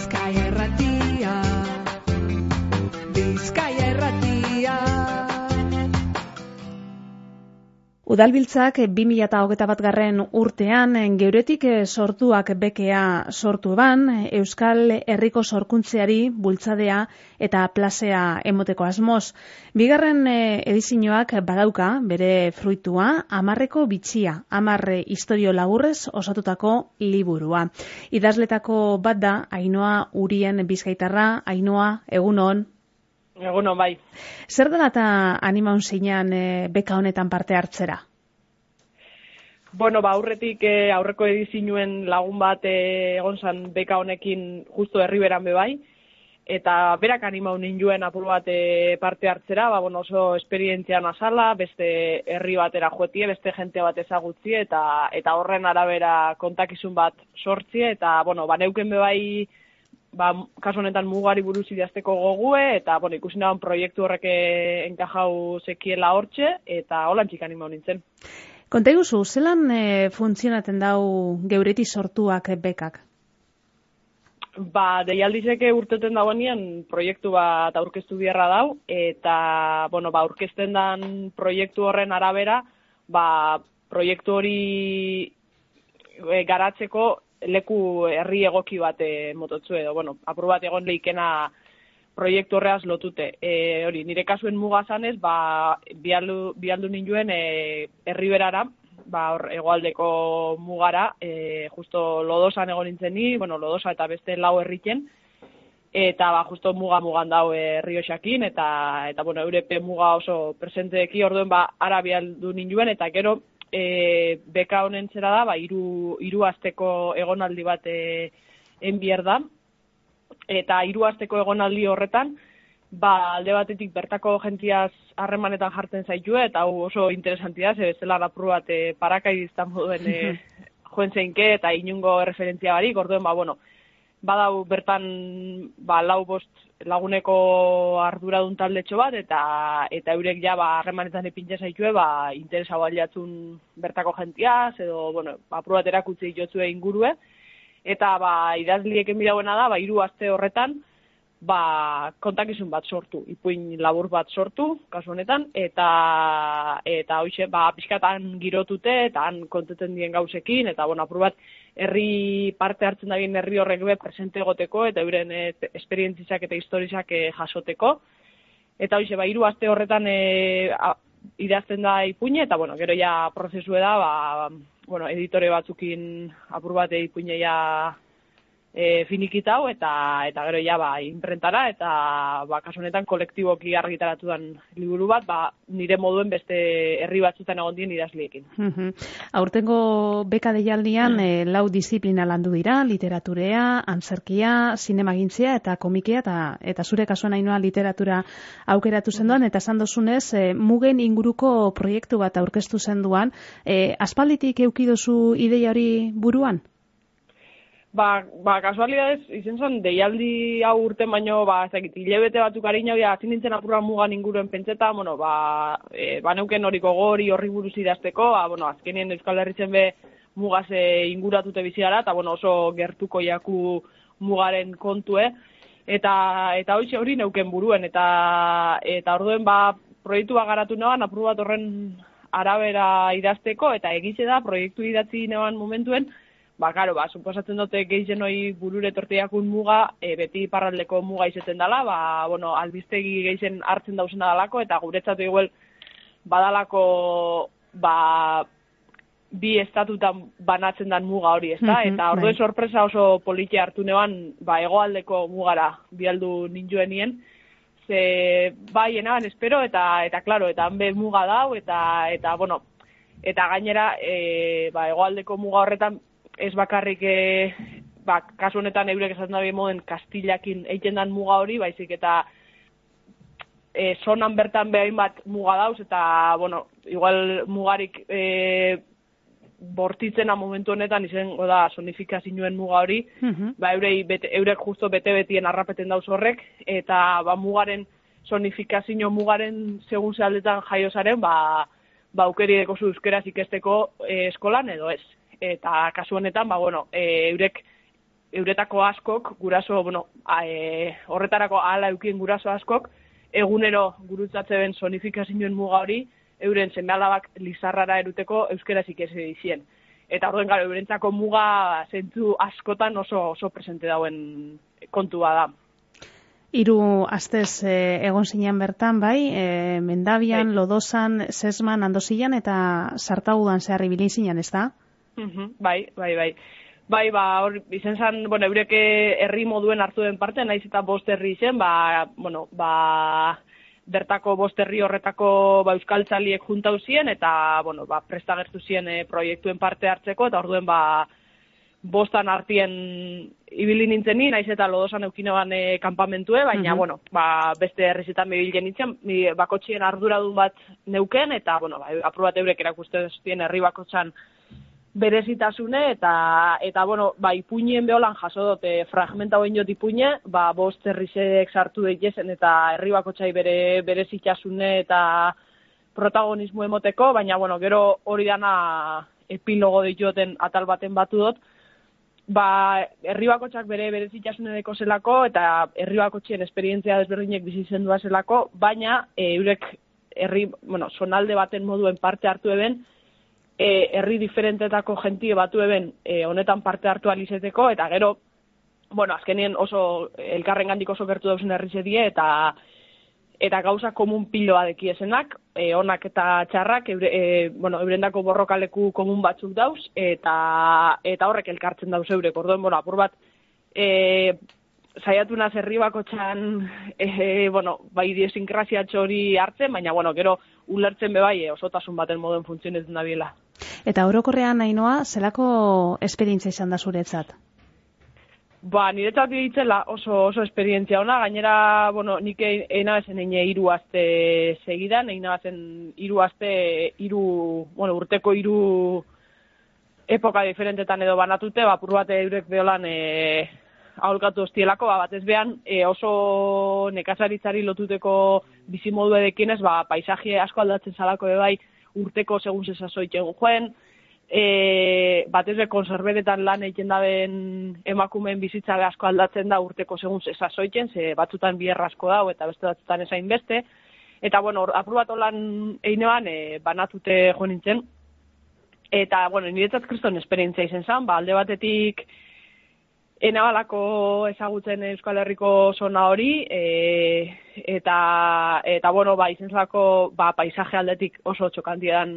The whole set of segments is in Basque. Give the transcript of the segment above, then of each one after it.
sky. Udalbiltzak 2008 bat garren urtean geuretik sortuak bekea sortu ban, Euskal Herriko sorkuntzeari bultzadea eta plasea emoteko asmoz. Bigarren edizinoak badauka bere fruitua, amarreko bitxia, amarre historio laburrez osatutako liburua. Idazletako bat da, Ainoa Urien Bizkaitarra, Ainoa, egunon, Egunon, bai. Zer dela eta animaun zeinan e, beka honetan parte hartzera? Bueno, ba, aurretik e, aurreko edizinuen lagun bat e, egon zan beka honekin justo herriberan bebai, eta berak animaun ninduen apur bat e, parte hartzera, ba, bueno, oso esperientzia nasala, beste herri batera joetie, beste jente bat ezagutzi, eta eta horren arabera kontakizun bat sortzie, eta, bueno, ba, neuken bebai, ba, kasu honetan mugari buruz idazteko gogue, eta, bueno, ikusi nahan proiektu horrek enkajau sekiela hortxe, eta holan txik animo nintzen. Konta iguzu, zelan e, funtzionaten dau geureti sortuak bekak? Ba, deialdizeke urteten dagoenean proiektu bat aurkeztu biherra dau, eta, bueno, ba, aurkezten dan proiektu horren arabera, ba, proiektu hori e, garatzeko leku herri egoki bat e, mototzu edo, bueno, apur bat egon leikena proiektu horreaz lotute. E, hori, nire kasuen muga zanez, ba, bialdu, bialdu ninduen e, herri berara, ba, hor, egoaldeko mugara, e, justo lodosan egon nintzen ni, bueno, lodosa eta beste lau herriken, eta ba, justo muga mugan dau herri osakin, eta, eta bueno, europe muga oso presenteeki, orduen, ba, ara bialdu ninduen, eta gero, e, beka honen zera da, ba, iru, iru azteko egonaldi bat e, enbier da, eta hiru asteko egonaldi horretan, ba, alde batetik bertako gentiaz harremanetan jartzen zaitue, eta hau oso interesantia, ze zela rapur bat e, parakaidiztan moduen e, joen zeinke, eta inungo referentzia barik, orduen, ba, bueno, badau bertan ba, lau bost laguneko arduradun taldetxo bat, eta eta eurek ja ba, harremanetan epintza zaitue, ba, interesa baliatzun bertako gentiaz, edo, bueno, apur bat erakutzi jotzue ingurue, eta ba, idazlieken bidauena da, ba, iru aste horretan, ba, kontakizun bat sortu, ipuin labur bat sortu, kasu honetan, eta eta hoxe, ba, pixkatan girotute, eta han konteten dien gauzekin, eta, bueno, apur bat, herri parte hartzen da herri horrek be presente egoteko, eta euren e, esperientzizak eta historizak e, jasoteko. Eta hoxe, ba, iru aste horretan e, a, idazten da ipuine, eta, bueno, gero ja prozesu da, ba, bueno, editore batzukin apur bat ipuine e, finikitau eta eta gero ja ba imprentara eta ba kasu honetan kolektiboki argitaratu liburu bat ba nire moduen beste herri batzuetan egon dien idazliekin. Mm Aurtengo beka deialdian e, lau disiplina landu dira, literaturea, antzerkia, sinemagintzia eta komikea eta eta zure kasuan ainoa literatura aukeratu zenduan eta esan dozunez e, mugen inguruko proiektu bat aurkeztu zenduan, e, aspalditik euki dozu ideia hori buruan? Ba, ba kasualidadez, izen zen, deialdi hau urte baino, ba, ez dakit, hilebete batzuk harina, ja, zin nintzen apurra mugan inguruen pentseta, bueno, ba, e, ba neuken horiko gori horri buruz idazteko, ba, bueno, azkenien Euskal Herritzen be mugase inguratute bizi gara, eta, bueno, oso gertuko jaku mugaren kontue, eta, eta hoxe hori neuken buruen, eta, eta orduen, ba, proiektu garatu neban, apur bat horren arabera idazteko, eta egize da, proiektu idatzi neban momentuen, ba, garo, ba, suposatzen dute gehien hori burure tortiakun muga, e, beti parraldeko muga izeten dela, ba, bueno, albistegi gehien hartzen dauzena dalako, eta guretzatu igual badalako, ba, bi estatutan banatzen dan muga hori, ezta? Mm eta orduen bai. sorpresa oso politi hartu neban, ba, egoaldeko mugara bialdu ninjuenien, ze, bai, enaban, espero, eta, eta, klaro, eta hanbe muga dau, eta, eta, bueno, eta gainera, e, ba, egoaldeko muga horretan, ez bakarrik e, ba, kasu honetan eurek esaten dabe moden kastilakin egiten dan muga hori, baizik eta e, sonan bertan behain bat muga dauz, eta, bueno, igual mugarik e, bortitzena momentu honetan izango da sonifikazioen muga hori, mm ba, eurei, bete, eurek justo bete-betien arrapeten dauz horrek, eta ba, mugaren sonifikazio mugaren segun zehaldetan jaiozaren, ba, ba aukeri deko euskeraz ikesteko e, eskolan edo ez eta kasu honetan, ba, bueno, e, eurek euretako askok, guraso, bueno, a, e, horretarako ala eukien guraso askok, egunero gurutzatze ben sonifikazioen muga hori, euren semealabak lizarrara eruteko euskera ikese dizien. Eta horren gara, eurentzako muga zentzu askotan oso, oso presente dauen kontua da. Hiru astez e, egon zinean bertan, bai, e, Mendabian, bai. Lodosan, Sesman, Andosian eta Sartagudan zehar ibili zinean, ez da? Bai, bai, bai. Bai, ba, hor, izen zan, bueno, eureke herri moduen hartu den parte, naiz eta bost herri izen, ba, bueno, ba, bertako bost herri horretako ba, euskaltzaliek juntau ziren, eta, bueno, ba, prestagertu ziren e, proiektuen parte hartzeko, eta orduen, ba, bostan hartien ibili nintzen ni, naiz eta lodosan eukinoan e, kanpamentue, baina, bueno, ba, beste herrizetan bibilen nintzen, bakotxien arduradun bat neuken, eta, bueno, ba, aprobat eurek erakusten zuten herri bakotxan berezitasune eta eta bueno, ba ipuinen beolan jaso dut e, fragmenta hoin jot ipuine, ba bost herrisek sartu daitezen eta herri bakotsai bere berezitasune eta protagonismo emoteko, baina bueno, gero hori dana epilogo dituten atal baten batu dut. Ba, herri bakotsak bere berezitasune deko zelako eta herri bakotsien esperientzia desberdinek bizi zendua zelako, baina e, eurek herri, bueno, sonalde baten moduen parte hartu eben, e, herri diferentetako jentie batu eben e, honetan parte hartu alizeteko, eta gero, bueno, azkenien oso elkarren gandik oso gertu dauzen herri zedie, eta eta gauza komun piloa deki esenak, e, onak eta txarrak, eure, e, bueno, eurendako borrokaleku komun batzuk dauz, eta, eta horrek elkartzen dauz eurek, orduan, bueno, apur bat, e, saiatu naz herri bako txan, e, bueno, bai diesinkrasiatxo hori hartzen, baina, bueno, gero, ulertzen bebai, e, osotasun baten moden funtzionetzen da biela. Eta orokorrean nainoa, zelako esperientzia izan da zuretzat? Ba, niretzat ditzela oso, oso esperientzia ona, gainera, bueno, nik eina bezen eine iru azte segidan, eina bezen iru azte, iru, bueno, urteko iru epoka diferentetan edo banatute, ba, pur bat eurek beholan e, aholkatu hostielako, ba, bat ez behan e, oso nekazaritzari lotuteko bizimodu edekinez, ba, paisaje asko aldatzen salako bai, urteko segun zesazoitzen joen, e, batez be konserberetan lan egiten daben emakumeen bizitza asko aldatzen da urteko segun zesazoitzen, ze batzutan bierra asko dau eta beste batzutan esain beste, eta bueno, apur bat lan einean e, banatute jo nintzen, eta bueno, niretzat kriston esperientzia izen zan, ba, alde batetik, enabalako ezagutzen Euskal Herriko zona hori, e, eta, eta bueno, ba, izentzako ba, paisaje aldetik oso txokantidan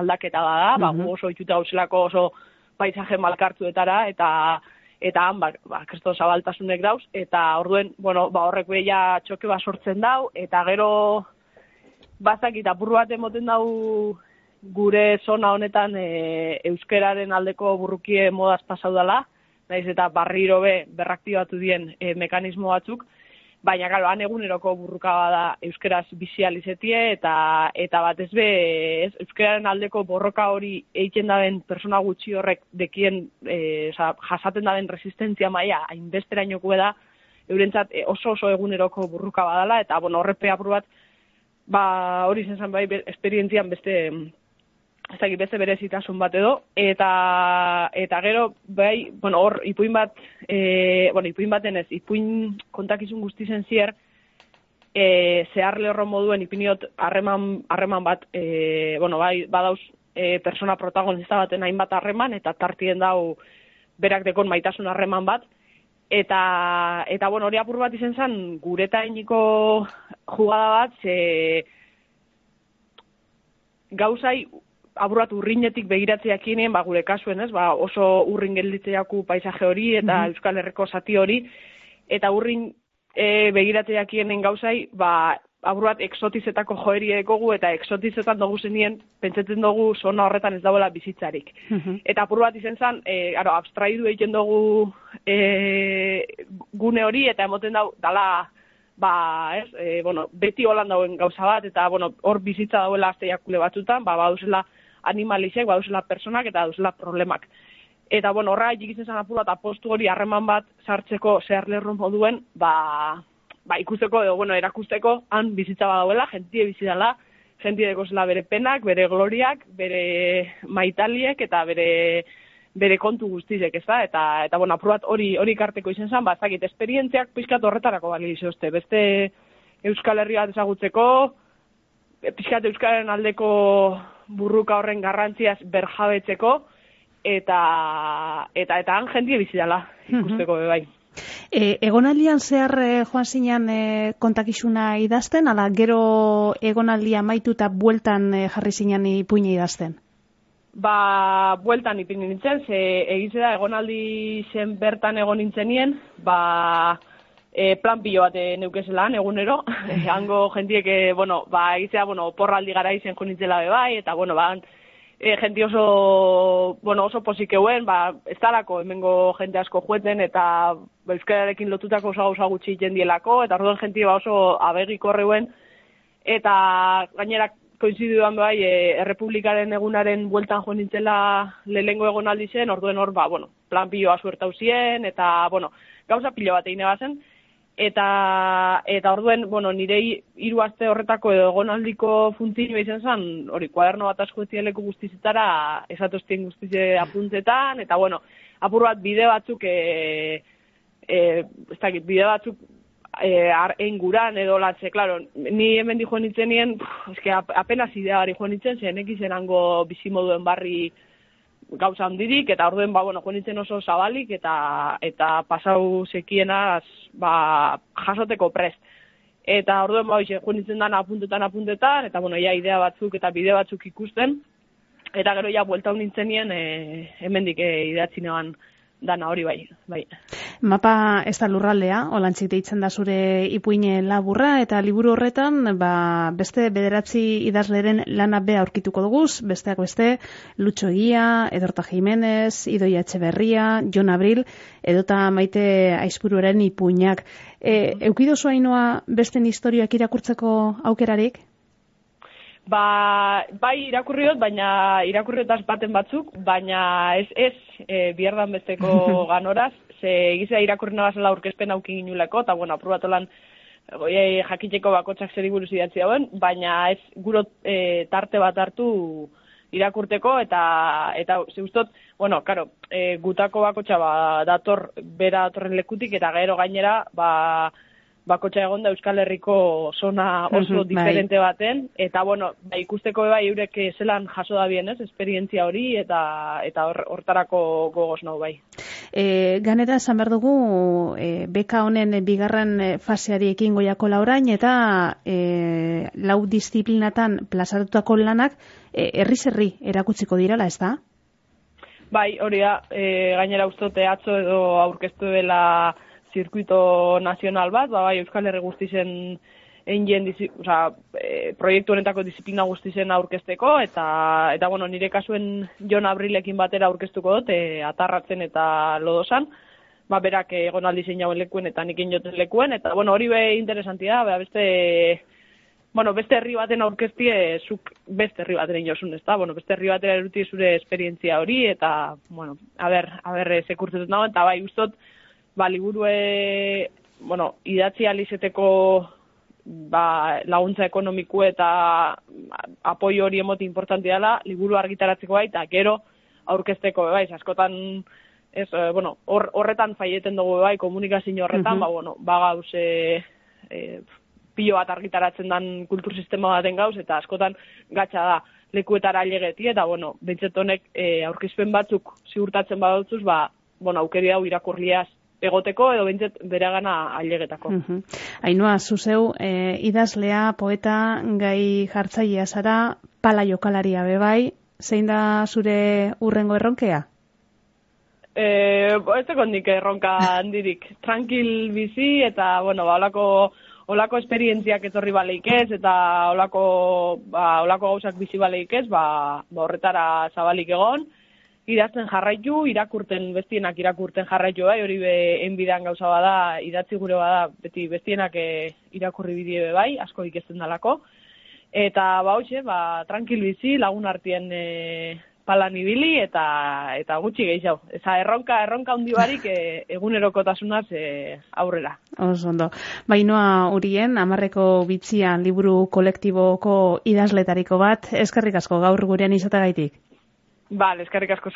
aldaketa da da, ba, oso itxuta hauzelako oso paisaje malkartuetara, eta eta han, ba, ba kresto zabaltasunek dauz, eta orduen, bueno, ba, horrek behia txoke ba sortzen dau, eta gero bazak eta burru bat emoten dau gure zona honetan e, euskeraren aldeko burrukie modaz pasau dela, naiz eta barriro be berraktibatu dien e, mekanismo batzuk, baina galo, han eguneroko burruka bada euskeraz bizializetie eta eta batez be ez, euskeraren aldeko borroka hori egiten daben persona gutxi horrek dekien e, oza, jasaten daben resistentzia maia hainbesterainoko da eurentzat e, oso oso eguneroko burruka badala eta bueno, horrepea bat ba, hori zen bai esperientzian beste ez dakit beste berezitasun bat edo, eta, eta gero, bai, bueno, hor, ipuin bat, e, bueno, ipuin baten ez, ipuin kontakizun guztizen zier, e, zehar lehorro moduen ipiniot harreman, harreman bat, e, bueno, bai, badauz, e, persona protagonista baten hainbat harreman, eta tartien dau berak dekon maitasun harreman bat, eta, eta bueno, hori apur bat izen zen, gureta iniko jugada bat, ze, gauzai aburat urrinetik begiratzeak inen, ba, gure kasuen, ez, ba, oso urrin gelditzeaku paisaje hori eta mm Euskal Herriko zati hori, eta urrin e, begiratzeak inen gauzai, ba, aburat eksotizetako joeri ekogu eta eksotizetan dugu zenien, pentsetzen dugu zona horretan ez dagoela bizitzarik. Mm Eta apur bat izen zen, e, aro, abstraidu egiten dugu e, gune hori, eta emoten dau, dala, ba, ez, e, bueno, beti holan dauen gauza bat, eta, bueno, hor bizitza dauela azteiakule batzutan, ba, ba, animalisek, baduzela personak eta baduzela problemak. Eta, bueno, horra egikitzen zan apura eta postu hori harreman bat sartzeko zehar lerrun moduen, ba, ba, ikusteko, edo, bueno, erakusteko, han bizitza badauela, jentie bizitala, jentie deko zela bere penak, bere gloriak, bere maitaliek eta bere bere kontu guztizek, ez da? Eta, eta bueno, apur bat hori, hori karteko izan zen, ba, zakit, esperientziak pixkat horretarako bali izozte. Beste Euskal Herri bat ezagutzeko, pixkat Euskalaren aldeko burruka horren garrantziaz berjabetzeko, eta, eta, eta han jendia bizidala, ikusteko bai. E, egonaldian zehar e, joan zinean e, kontakizuna idazten, ala gero egonaldia maitu eta bueltan e, jarri zinean ipuine idazten? Ba, bueltan ipin nintzen, ze egize da egonaldi zen bertan egon nintzenien, ba, e, plan pilo bat neukezelan egunero, hango jentiek, bueno, ba, egizea, bueno, porraldi gara izen jo nintzela bai, eta, bueno, ba, e, jenti oso, bueno, oso posik euen, ba, ez talako hemengo jente asko jueten, eta ba, euskararekin lotutako oso gauza gutxi jendielako, eta orduan jenti ba oso abegik horreuen, eta gainerak koinziduan bai, e, errepublikaren egunaren bueltan joan nintzela lehengo egon aldi zen, orduen hor, ba, bueno, plan piloa suertau zien, eta, bueno, gauza pilo bat egine bazen, eta eta orduen, bueno, nire hiru aste horretako edo egonaldiko funtzioa izan zen, hori kuaderno bat asko leku guztizetara esatostien guztize apuntetan eta bueno, apur bat bide batzuk e, e, ez dakit, bide batzuk e, ar, enguran edo latze, claro, ni hemen di joan nien, eske apenas idea bari joan nintzen, zen ekizen hango bizimoduen barri gauza handirik, eta orduen, ba, bueno, nintzen oso zabalik, eta eta pasau sekienaz, ba, jasoteko prest. Eta orduen, ba, jo nintzen dana apuntetan apuntetan, eta, bueno, ja, idea batzuk eta bide batzuk ikusten, eta gero ja, buelta nintzen nien, e, hemendik e, ideatzi dana hori bai, bai. Mapa ez da lurraldea, olantzik deitzen da zure ipuine laburra, eta liburu horretan, ba, beste bederatzi idazleren lana be aurkituko duguz, besteak beste, Lutxo Egia, Edorta Jimenez, Idoia Etxeberria, Jon Abril, edota maite aizpuruaren ipuinak. E, eukido zuainoa beste historioak irakurtzeko aukerarik? Ba, bai irakurri dut, baina irakurriotaz baten batzuk, baina ez ez e, bierdan besteko ganoraz, ze egizea irakurri nabazela aurkezpen aukin inuleko, eta bueno, aprobatolan e, jakiteko bakotxak zer buruz idatzi dauen, baina ez guro e, tarte bat hartu irakurteko, eta, eta ze ustot, bueno, karo, e, gutako bakotxa ba, dator bera datorren lekutik, eta gero gainera, ba, bakotxa egon da Euskal Herriko zona oso bai. diferente baten, eta bueno, ba, ikusteko bai eurek zelan jaso da bien, ez, esperientzia hori, eta eta hortarako gogoz nau bai. E, ganera, esan behar dugu, e, beka honen bigarren faseari ekin goiako laurain, eta e, lau disiplinatan plazatutako lanak, e, herri-zerri erakutziko dirala, ez da? Bai, hori da, e, gainera ustote atzo edo aurkeztu dela zirkuito nazional bat, ba, bai, Euskal Herri guztizen egin oza, e, proiektu honetako disiplina guztizen aurkezteko, eta, eta bueno, nire kasuen Jon Abrilekin batera aurkeztuko dut, e, atarratzen eta lodosan, ba, berak egon aldi zein lekuen eta nik joten lekuen, eta bueno, hori be interesantia da, beste, bueno, beste herri baten aurkeztie, zuk beste herri baten egin ez da, bueno, beste herri baten eruti zure esperientzia hori, eta, bueno, a ber, a ber, sekurtzetut nago, eta bai, ustot, ba, liburue, bueno, idatzi alizeteko ba, laguntza ekonomiku eta apoio hori emoti importanti dela, liburu argitaratzeko bai, eta gero aurkezteko bai, askotan ez, eh, bueno, horretan faieten dugu bai, komunikazio horretan, ba, bueno, ba gauz, e, e, pilo bat argitaratzen dan kultur sistema baten gauz, eta askotan gatsa da lekuetara ailegeti, eta, bueno, bentsetonek e, aurkizpen batzuk ziurtatzen badautzuz, ba, bueno, aukeri hau irakurliaz egoteko edo bintzet bere gana ailegetako. Uh Ainua, zuzeu, e, idazlea, poeta, gai jartzailea zara, pala jokalaria bebai, zein da zure urrengo erronkea? E, ez nik erronka handirik. Tranquil bizi eta, bueno, ba, olako, olako esperientziak etorri baleik ez, eta olako, ba, olako gauzak bizi baleik ez, ba, ba horretara zabalik egon idazten jarraitu, irakurten bestienak irakurten jarraitu bai, hori be enbidan gauza bada, idatzi gure bada, beti bestienak e, irakurri bideo bai, asko ikesten dalako. Eta ba hoxe, ba, tranquil bizi, lagun artien e, palan ibili eta eta gutxi gehiago. Eza erronka, erronka handi barik e, egunerokotasunaz e, aurrera. Oso ondo. Bainoa urien, amarreko bitzian liburu kolektiboko idazletariko bat, eskerrik asko gaur gurean izategaitik. Bale, eskerrik asko